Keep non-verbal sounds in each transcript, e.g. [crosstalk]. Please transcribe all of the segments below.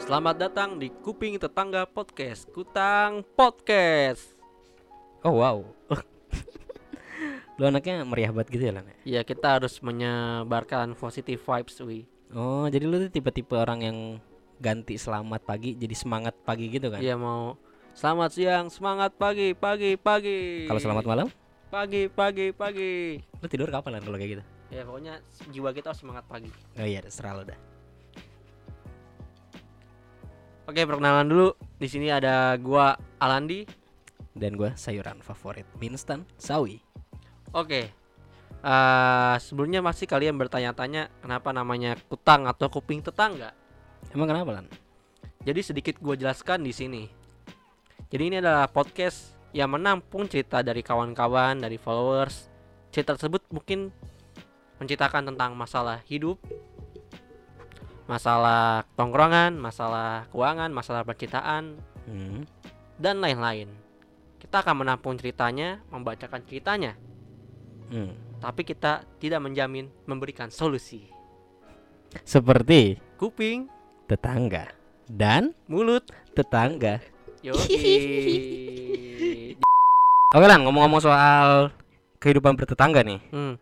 Selamat datang di Kuping Tetangga Podcast Kutang Podcast Oh wow. [laughs] Lu anaknya meriah banget gitu ya Lan? Ya kita harus menyebarkan positive vibes wi Oh jadi lu tuh tipe-tipe orang yang ganti selamat pagi jadi semangat pagi gitu kan? Iya mau Selamat siang, semangat pagi, pagi, pagi Kalau selamat malam, Pagi, pagi, pagi lu tidur kapan Lan kalau kayak gitu? Ya pokoknya jiwa kita harus semangat pagi Oh iya, terserah lu dah. Oke perkenalan dulu di sini ada gua Alandi Dan gua sayuran favorit mie instan sawi. Oke Eh, Sebelumnya masih kalian bertanya-tanya Kenapa namanya kutang atau kuping tetangga Emang kenapa Lan? Jadi sedikit gue jelaskan di sini. Jadi ini adalah podcast yang menampung cerita dari kawan-kawan, dari followers. Cerita tersebut mungkin menceritakan tentang masalah hidup, masalah tongkrongan, masalah keuangan, masalah percintaan, Hmm. dan lain-lain. Kita akan menampung ceritanya, membacakan ceritanya, Hmm. tapi kita tidak menjamin memberikan solusi. Seperti Kuping, tetangga dan mulut, tetangga. [laughs] Oke Lan, ngomong-ngomong soal kehidupan bertetangga nih. hmm.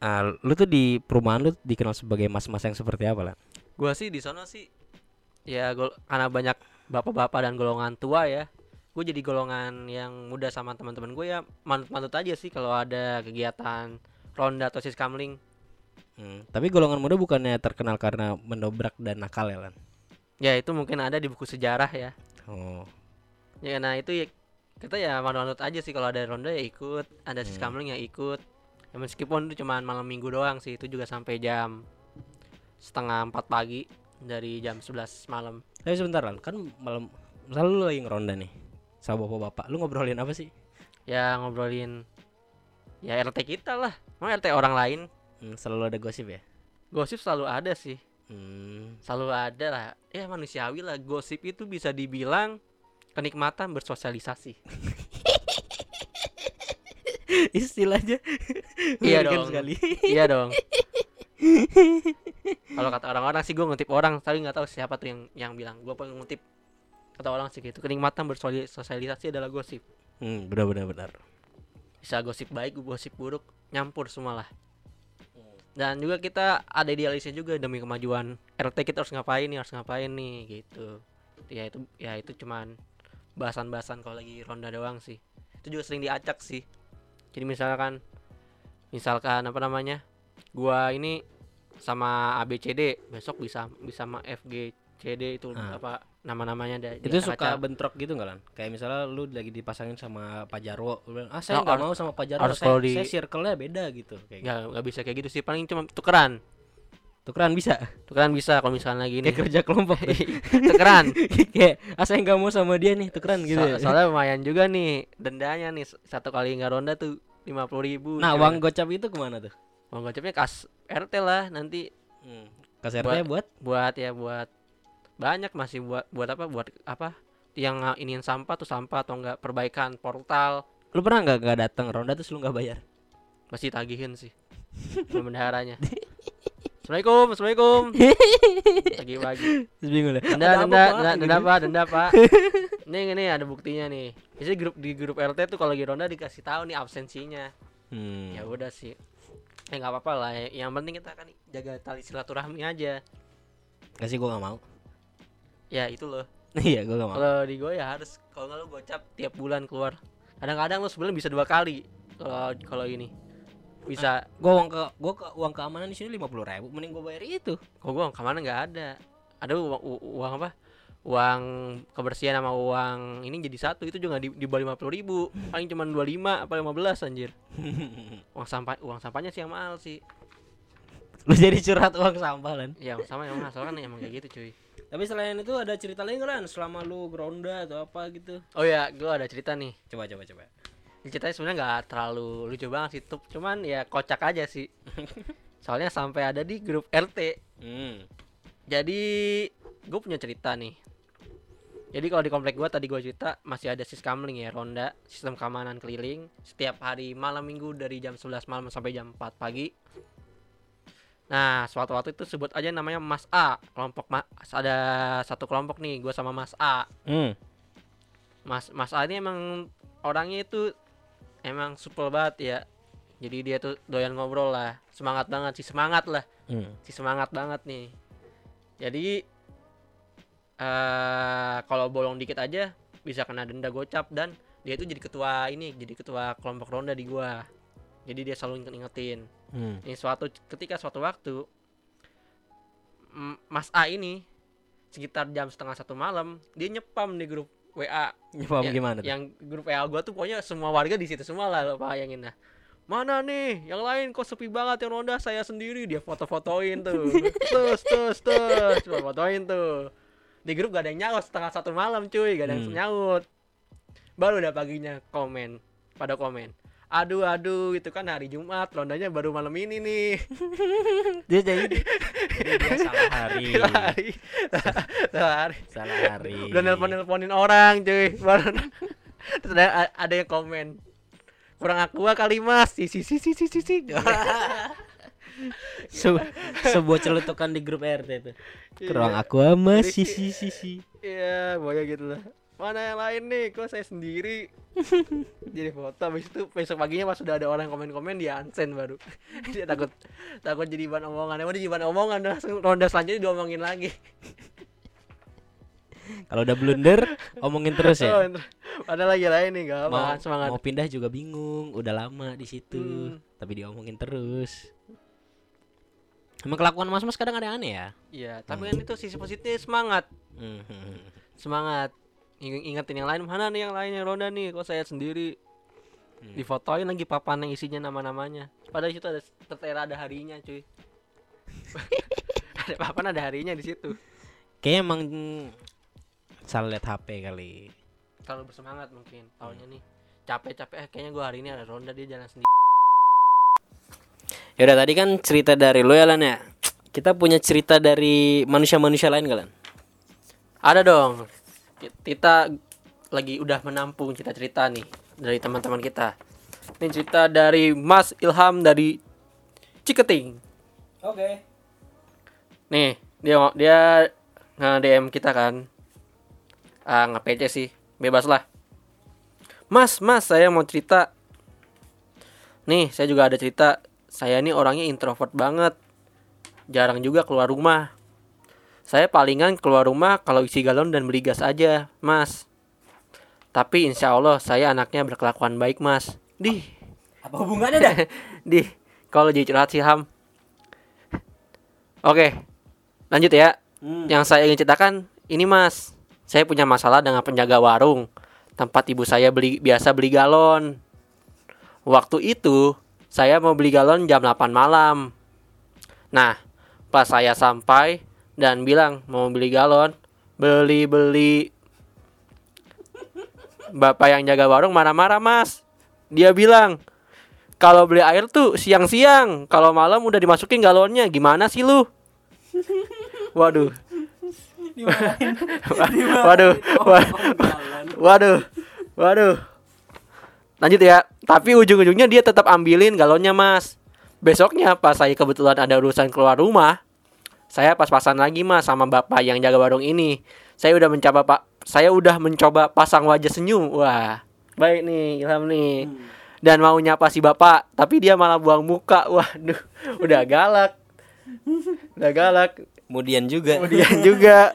Ah, lu tuh di perumahan lu dikenal sebagai mas-mas yang seperti apa Lan? Gua sih di sana sih ya gol karena banyak bapak-bapak dan golongan tua ya. Gue jadi golongan yang muda sama teman-teman gue ya manut-manut aja sih kalau ada kegiatan ronda atau siskamling. Hmm. Tapi golongan muda bukannya terkenal karena mendobrak dan nakal ya Lan? Ya itu mungkin ada di buku sejarah ya. Oh. Ya nah itu ya kita ya manut-manut aja sih kalau ada ronda ya ikut, ada Hmm. siskamling ya ikut. Ya meskipun itu cuma malam minggu doang sih, itu juga sampai jam setengah empat pagi dari jam 11 malam. Tapi sebentar Lan, kan malam misal lu lagi ngeronda nih sama bapak-bapak, lu ngobrolin apa sih? Ya ngobrolin ya RT kita lah. Mau RT orang lain Hmm, selalu ada gosip ya? Gosip selalu ada sih, Hmm. selalu ada lah. Ya manusiawi lah. Gosip itu bisa dibilang kenikmatan bersosialisasi. [laughs] Istilahnya Iya dong. sekali. iya dong. [laughs] Kalau kata orang-orang sih gue ngutip orang, tapi nggak tahu siapa tuh yang yang bilang. Gue pengen ngutip kata orang sih gitu. Kenikmatan bersosialisasi adalah gosip. Hmm, benar benar benar. Bisa gosip baik, gosip buruk, nyampur semua lah. Dan juga kita ada idealisnya juga demi kemajuan RT kita harus ngapain nih, harus ngapain nih gitu. Ya itu ya itu cuman bahasan-bahasan kalau lagi ronda doang sih. Itu juga sering diacak sih. Jadi misalkan misalkan apa namanya? Gua ini sama ABCD besok bisa bisa sama FGCD itu Ah. apa nama-namanya ada Itu suka bentrok gitu nggak Lan? Kayak misalnya lu lagi dipasangin sama Pak Jarwo, lu bilang, "Ah, saya nggak harus- mau sama Pak Jarwo, harus saya, di- saya circle-nya beda gitu." Kayak gitu. nggak nggak bisa kayak gitu sih paling cuma tukeran Tukeran bisa. tukeran bisa kalau misalnya lagi ini Kayak kerja kelompok. [laughs] tukeran [laughs] kayak ah saya nggak mau sama dia nih tukeran gitu. So- ya. soalnya lumayan juga nih dendanya nih satu kali nggak ronda tuh lima puluh ribu Nah, uang gocap itu ke mana tuh? Uang gocapnya kas RT lah nanti. Hmm. Kasernya buat buat? ya buat banyak masih buat buat apa? Buat apa? Yang iniin sampah tuh sampah atau enggak perbaikan portal. Lu pernah nggak nggak datang ronda terus lu nggak bayar? pasti tagihin sih [laughs] bendaharanya Assalamualaikum Assalamualaikum. Pagi-pagi. Terus bingung lah. denda "Ada apa, denda Pak?" denda denda pak denda pak. [laughs] Ini ini ada buktinya nih. Biasanya grup di grup RT tuh kalau lagi ronda dikasih tahu nih absensinya. Hmm. ya udah sih eh nggak apa-apa lah ya. yang penting kita kan jaga tali silaturahmi aja Nggak sih gua nggak mau. ya itu loh [laughs] Iya, gua nggak mau. kalau di gue ya harus kalau nggak lu gocap tiap bulan keluar kadang-kadang lu sebulan bisa dua kali kalau kalau ini bisa Gua uang ke gua ke uang keamanan di sini lima puluh ribu, mending gua bayar itu. kok gue ke mana nggak ada ada uang, uang apa uang kebersihan sama uang ini jadi satu itu juga di, di bawah lima puluh ribu paling cuma dua lima apa lima belas anjir [laughs] uang sampah uang sampahnya sih yang mahal sih lu jadi curhat uang sampah lan. ya sama yang mahal soalnya kan emang kayak gitu cuy Tapi selain itu ada cerita lain lan selama lu geronda atau apa gitu? oh ya gue ada cerita nih Coba coba coba. Ceritanya sebenarnya nggak terlalu lucu banget sih tuh cuman ya kocak aja sih [laughs] soalnya sampai ada di grup RT Hmm. jadi gue punya cerita nih jadi kalau di komplek gue tadi gue cerita masih ada siskamling ya ronda sistem keamanan keliling setiap hari malam minggu dari jam 11 malam sampai jam 4 pagi Nah, suatu waktu itu sebut aja namanya Mas A, kelompok Mas ada satu kelompok nih, gue sama Mas A. Hmm. Mas Mas A ini emang orangnya itu emang supel banget ya. Jadi dia tuh doyan ngobrol lah, semangat banget sih, semangat lah, Hmm. si semangat banget nih. Jadi eh kalau bolong dikit aja bisa kena denda gocap dan dia itu jadi ketua ini, jadi ketua kelompok ronda di gua. Jadi dia selalu inget-ingetin. Hmm. Ini suatu ketika suatu waktu Mas A ini sekitar jam setengah satu malam dia nyepam di grup WA Paham Ya, gimana tuh? yang grup WA gua tuh pokoknya semua warga di situ semua lah lo bayangin dah mana nih yang lain kok sepi banget yang ronda saya sendiri dia foto-fotoin tuh [laughs] terus terus terus Coba fotoin tuh di grup gak ada yang nyaut setengah satu malam cuy gak ada yang Hmm. nyaut. Baru udah paginya komen pada komen aduh aduh itu kan hari Jumat rondanya baru malam ini nih. [laughs] Dia jadi dia, dia salah hari. hari. Salah hari. Salah hari. udah nelpon nelponin orang cuy. Baru terus ada, ada yang komen kurang aqua kali mas si si si si si si si [laughs] Se- sebuah celutukan di grup RT itu. Iya. Kerang aku ama Jadi- si si si si. iya pokoknya gitu lah mana yang lain nih kok saya sendiri [laughs] jadi foto habis itu besok paginya pas sudah ada orang komen-komen dia unsend baru [laughs] dia takut takut jadi bahan omongan emang dia jadi bahan omongan langsung ronda selanjutnya diomongin lagi [laughs] Kalau udah blunder, omongin terus Oh, ya. entar- ada lagi lain nih gak apa Mau, semangat mau pindah juga bingung, udah lama di situ, Hmm. tapi diomongin terus. Emang kelakuan mas-mas kadang ada yang aneh ya. iya tapi kan itu sisi positifnya semangat. Hmm. semangat. Ing- ingetin yang lain mana nih yang lain yang ronda nih? Kok saya sendiri? Hmm. difotoin lagi papan yang isinya nama-namanya. Padahal situ ada tertera ada harinya cuy. [laughs] Ada papan ada harinya di situ. Kayaknya emang salah lihat HP kali. terlalu bersemangat mungkin tahunya nih. Capek-capek eh kayaknya gua hari ini ada ronda dia jalan sendiri Ya udah tadi kan cerita dari lo ya Lan ya. Kita punya cerita dari manusia-manusia lain kalian. ada dong Ki- kita lagi udah menampung cerita-cerita nih dari teman-teman kita ini cerita dari Mas Ilham dari Ciketing Oke. Nih, dia dia nge-DM kita kan. Ah, nge-PC sih. Bebas lah. Mas, Mas, saya mau cerita. Nih, saya juga ada cerita. Saya ini orangnya introvert banget. Jarang juga keluar rumah. Saya palingan keluar rumah kalau isi galon dan beli gas aja, Mas. Tapi insya Allah saya anaknya berkelakuan baik, Mas. Dih, Apa hubungannya dah? [laughs] Di, kalau jadi curhat sih Ham. Oke, lanjut ya. Hmm. Yang saya ingin ceritakan ini Mas, saya punya masalah dengan penjaga warung tempat ibu saya beli biasa beli galon. Waktu itu saya mau beli galon jam 8 malam. Nah, pas saya sampai dan bilang mau beli galon, beli-beli Bapak yang jaga warung marah-marah, Mas. Dia bilang, kalau beli air tuh siang-siang, kalau malam udah dimasukin galonnya. Gimana sih lu? Waduh. [laughs] waduh, waduh, waduh, waduh. Lanjut ya. Tapi ujung-ujungnya dia tetap ambilin galonnya, Mas. Besoknya pas saya kebetulan ada urusan keluar rumah, saya pas-pasan lagi Mas sama Bapak yang jaga warung ini. Saya udah mencoba Pak, saya udah mencoba pasang wajah senyum. Wah, baik nih Ilham nih. Dan mau nyapa si Bapak, tapi dia malah buang muka. Waduh, [laughs] udah galak. Udah galak. Kemudian juga. Kemudian juga. [laughs]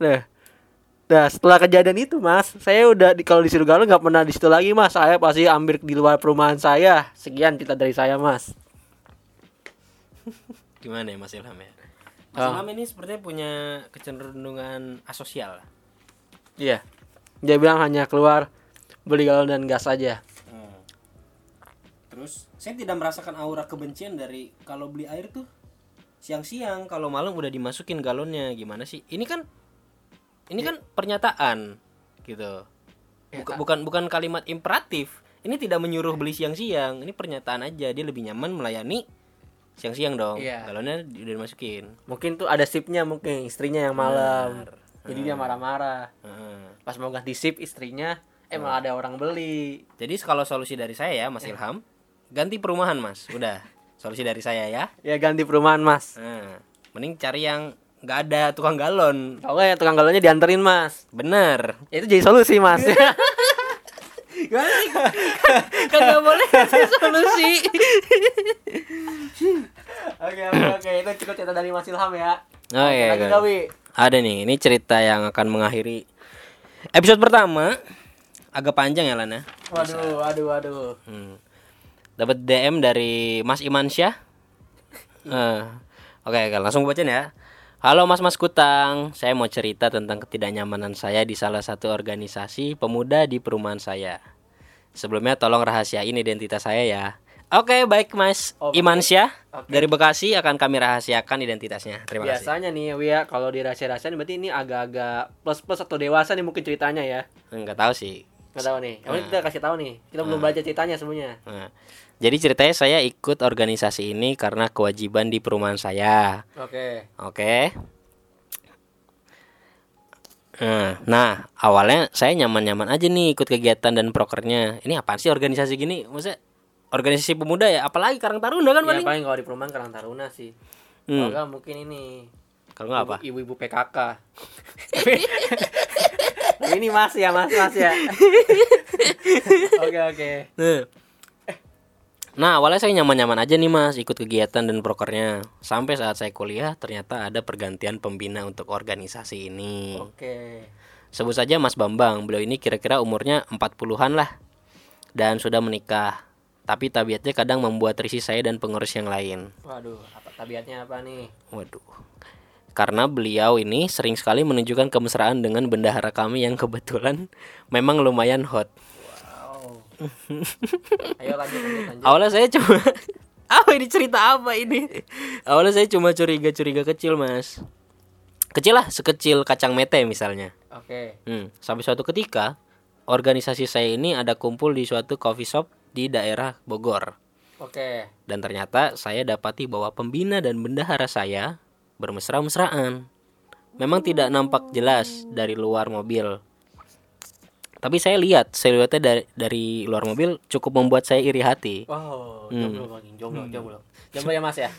Nah, nah setelah kejadian itu mas, saya udah di, kalau disuruh galau nggak pernah di situ lagi mas. Saya pasti ambil di luar perumahan saya. Sekian cerita dari saya mas. Gimana ya Mas Ilham ya? Mas Ah. Ilham ini sepertinya punya kecenderungan asosial. Iya. Dia bilang hanya keluar beli galon dan gas aja. Terus saya tidak merasakan aura kebencian dari kalau beli air tuh siang-siang kalau malam udah dimasukin galonnya gimana sih? Ini kan ini kan pernyataan gitu. Buka- bukan bukan kalimat imperatif. Ini tidak menyuruh beli siang-siang. Ini pernyataan aja dia lebih nyaman melayani siang-siang dong. Iya. Galonnya udah dimasukin. Mungkin tuh ada sipnya mungkin istrinya yang malam. Benar. Jadi dia marah-marah. Heeh. Pas mau ganti sip istrinya, eh malah ada orang beli. Jadi kalau solusi dari saya ya Mas Ilham, ganti perumahan Mas. Udah. solusi dari saya ya Ya ganti perumahan mas. nah mending cari yang nggak ada tukang galon Kalau nggak ya tukang galonnya dianterin mas. bener Ya, itu jadi solusi mas. [laughs] Gimana sih? kan nggak boleh kasih solusi Oke oke oke itu cukup cerita dari Mas Ilham ya. oh iya, Lagi iya. Gawi. ada nih ini cerita yang akan mengakhiri episode pertama agak panjang ya Lana Waduh waduh waduh. Hmm. Dapat DM dari Mas Imansyah. [laughs] Eh, Oke, oke, langsung bacain ya. Halo Mas-mas Kutang, saya mau cerita tentang ketidaknyamanan saya di salah satu organisasi pemuda di perumahan saya. Sebelumnya tolong rahasiain identitas saya ya. Oke, baik Mas Oke. Imansyah Oke. dari Bekasi akan kami rahasiakan identitasnya. Terima kasih. Biasanya nih Wia kalau dirahasia-rahasiain berarti ini agak-agak plus-plus atau dewasa nih mungkin ceritanya ya. Enggak tahu sih. Nggak tahu nih. Yang penting kita kasih tahu nih. Kita belum baca ceritanya semuanya. Nah, jadi ceritanya saya ikut organisasi ini karena kewajiban di perumahan saya. Oke. Oke. Nah, nah, awalnya saya nyaman-nyaman aja nih ikut kegiatan dan prokernya. Ini apaan sih organisasi gini? Maksudnya organisasi pemuda ya? Apalagi Karang Taruna kan Ya paling? paling kalau di perumahan Karang Taruna sih. Hmm. Kalau mungkin ini Kalau nggak apa? Ibu- Ibu-ibu PKK. [laughs] ini Mas ya, Mas, Mas ya. [laughs] Oke, oke. Nah. Nah, awalnya saya nyaman-nyaman aja nih Mas ikut kegiatan dan prokernya. Sampai saat saya kuliah ternyata ada pergantian pembina untuk organisasi ini. Oke. Sebut saja Mas Bambang, beliau ini kira-kira umurnya 40-an lah dan sudah menikah. Tapi tabiatnya kadang membuat risih saya dan pengurus yang lain. Waduh, apa tabiatnya apa nih? Waduh. Karena beliau ini sering sekali menunjukkan kemesraan dengan bendahara kami yang kebetulan memang lumayan hot. Ayo lanjut, lanjut, lanjut. Awalnya saya cuma [laughs] apa ini cerita apa ini? Awalnya saya cuma curiga-curiga kecil, Mas. Kecil lah, sekecil kacang mete misalnya. Oke. Hmm, sampai suatu ketika organisasi saya ini ada kumpul di suatu coffee shop di daerah Bogor. Oke. Dan ternyata saya dapati bahwa pembina dan bendahara saya bermesra-mesraan. Memang tidak nampak jelas dari luar mobil. Tapi saya lihat siluetnya dari, dari luar mobil cukup membuat saya iri hati. Wow, Hmm. jomblo lagi, jomblo, jomblo. Jomblo ya Mas ya?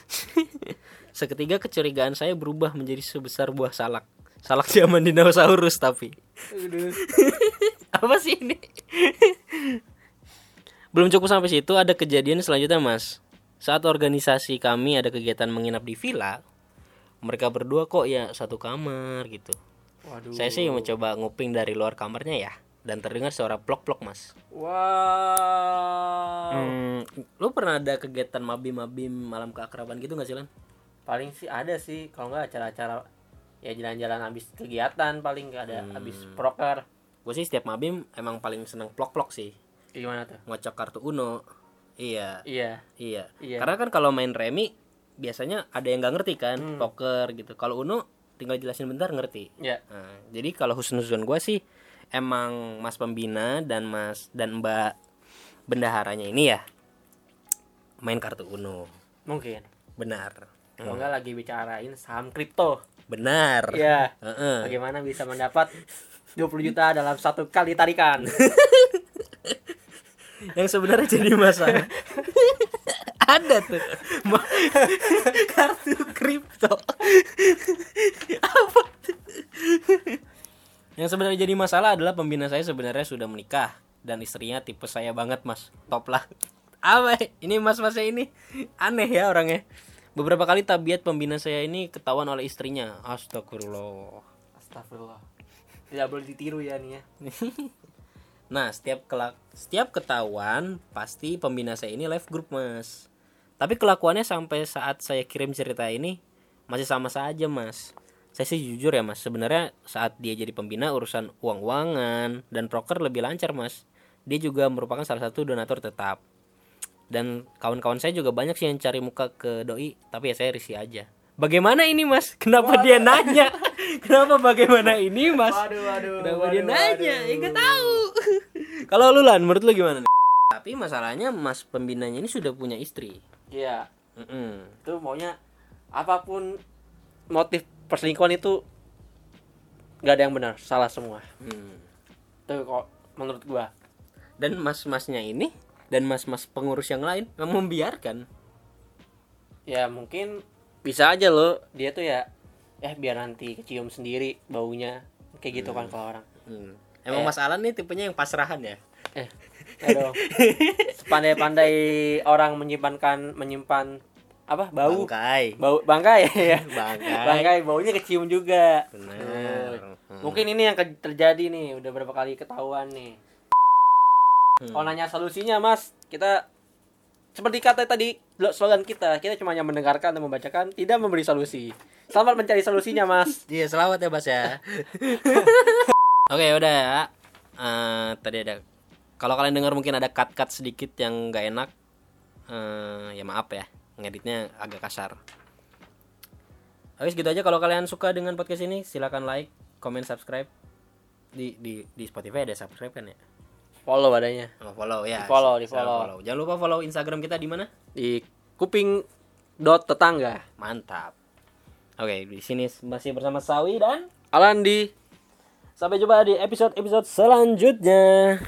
[laughs] Seketika kecurigaan saya berubah menjadi sebesar buah salak. Salak zaman dinosaurus tapi. [laughs] Apa sih ini? Belum cukup sampai situ ada kejadian selanjutnya mas. Saat organisasi kami ada kegiatan menginap di villa, mereka berdua kok ya satu kamar gitu. Waduh. Saya sih mencoba nguping dari luar kamarnya ya, dan terdengar suara plok-plok mas. Wow. Hmm, lu pernah ada kegiatan mabim-mabim malam keakraban gitu nggak sih Lan? Paling sih ada sih, kalau nggak acara-acara ya jalan-jalan habis kegiatan paling nggak ada habis proker. Gue sih setiap mabim emang paling seneng plok-plok sih, Gimana tuh? ngocok kartu uno. Iya, Iya. iya. Iya. Karena kan kalau main remi biasanya ada yang nggak ngerti kan, poker gitu. Kalau uno tinggal jelasin bentar ngerti. Iya. Nah, jadi kalau husnuzon gue sih emang Mas pembina dan Mas dan Mbak bendaharanya ini ya main kartu Uno. Mungkin. Benar. Kalau nggak lagi bicarain saham kripto. Benar. Iya. Heeh. Bagaimana bisa mendapat 20 juta dalam satu kali tarikan? [laughs] Yang sebenarnya jadi masalah. [laughs] Ada tuh [laughs] kartu kripto. Apa? Yang sebenarnya jadi masalah adalah pembina saya sebenarnya sudah menikah dan istrinya tipe saya banget mas top lah [laughs] apa ini mas masnya ini aneh ya orangnya beberapa kali tabiat pembina saya ini ketahuan oleh istrinya astagfirullah Astagfirullah. Tidak boleh ditiru ya nih ya. [laughs] Nah, setiap kelak setiap ketahuan pasti pembina saya ini live group, Mas. Tapi kelakuannya sampai saat saya kirim cerita ini masih sama saja, Mas. Saya sih jujur ya, Mas. Sebenarnya saat dia jadi pembina urusan uang-uangan dan proker lebih lancar, Mas. Dia juga merupakan salah satu donatur tetap. Dan kawan-kawan saya juga banyak sih yang cari muka ke doi, tapi ya saya risih aja. Bagaimana ini, Mas? Kenapa dia nanya? [laughs] Kenapa bagaimana ini, Mas? Waduh, waduh. Kenapa dia waduh, nanya? waduh. Ya nggak tahu. [laughs] Kalau lu lan, menurut lu gimana? nih? Tapi masalahnya Mas pembinanya ini sudah punya istri. Iya. Mm-mm. Itu maunya apa pun motif perselingkuhan itu nggak ada yang benar, salah semua. Hmm. Tuh kok menurut gua. Dan mas-masnya ini dan mas-mas pengurus yang lain memang membiarkan. ya mungkin bisa aja loh dia tuh ya eh biar nanti kecium sendiri baunya kayak gitu kan kalau orang Hmm. Emang Eh. Mas Alan nih tipenya yang pasrahan ya? eh aduh [laughs] pandai-pandai orang menyimpankan menyimpan apa bau Bangkai. bau bangkai [laughs] ya Bangkai. bangkai baunya kecium juga Benar. Tuh. mungkin ini yang terjadi nih udah berapa kali ketahuan nih Hmm. kalau nanya solusinya mas kita seperti kata tadi lo- slogan kita kita cuma yang mendengarkan dan membacakan tidak memberi solusi selamat mencari solusinya mas [laughs] Iya, selamat ya, Bas ya. [laughs] Oke, udah ya. Eh, tadi ada kalau kalian dengar mungkin ada cut-cut sedikit yang nggak enak. eh ya maaf ya, ngeditnya agak kasar. Oke, segitu aja kalau kalian suka dengan podcast ini silakan like, comment, subscribe. Di di di Spotify ada subscribe kan ya? follow adanya Oh, follow ya. Di follow, di Selalu follow. Jangan lupa follow Instagram kita di mana? di kuping dot tetangga Mantap. Oke, di sini masih bersama Sawi dan Alandi sampai jumpa di episode-episode selanjutnya.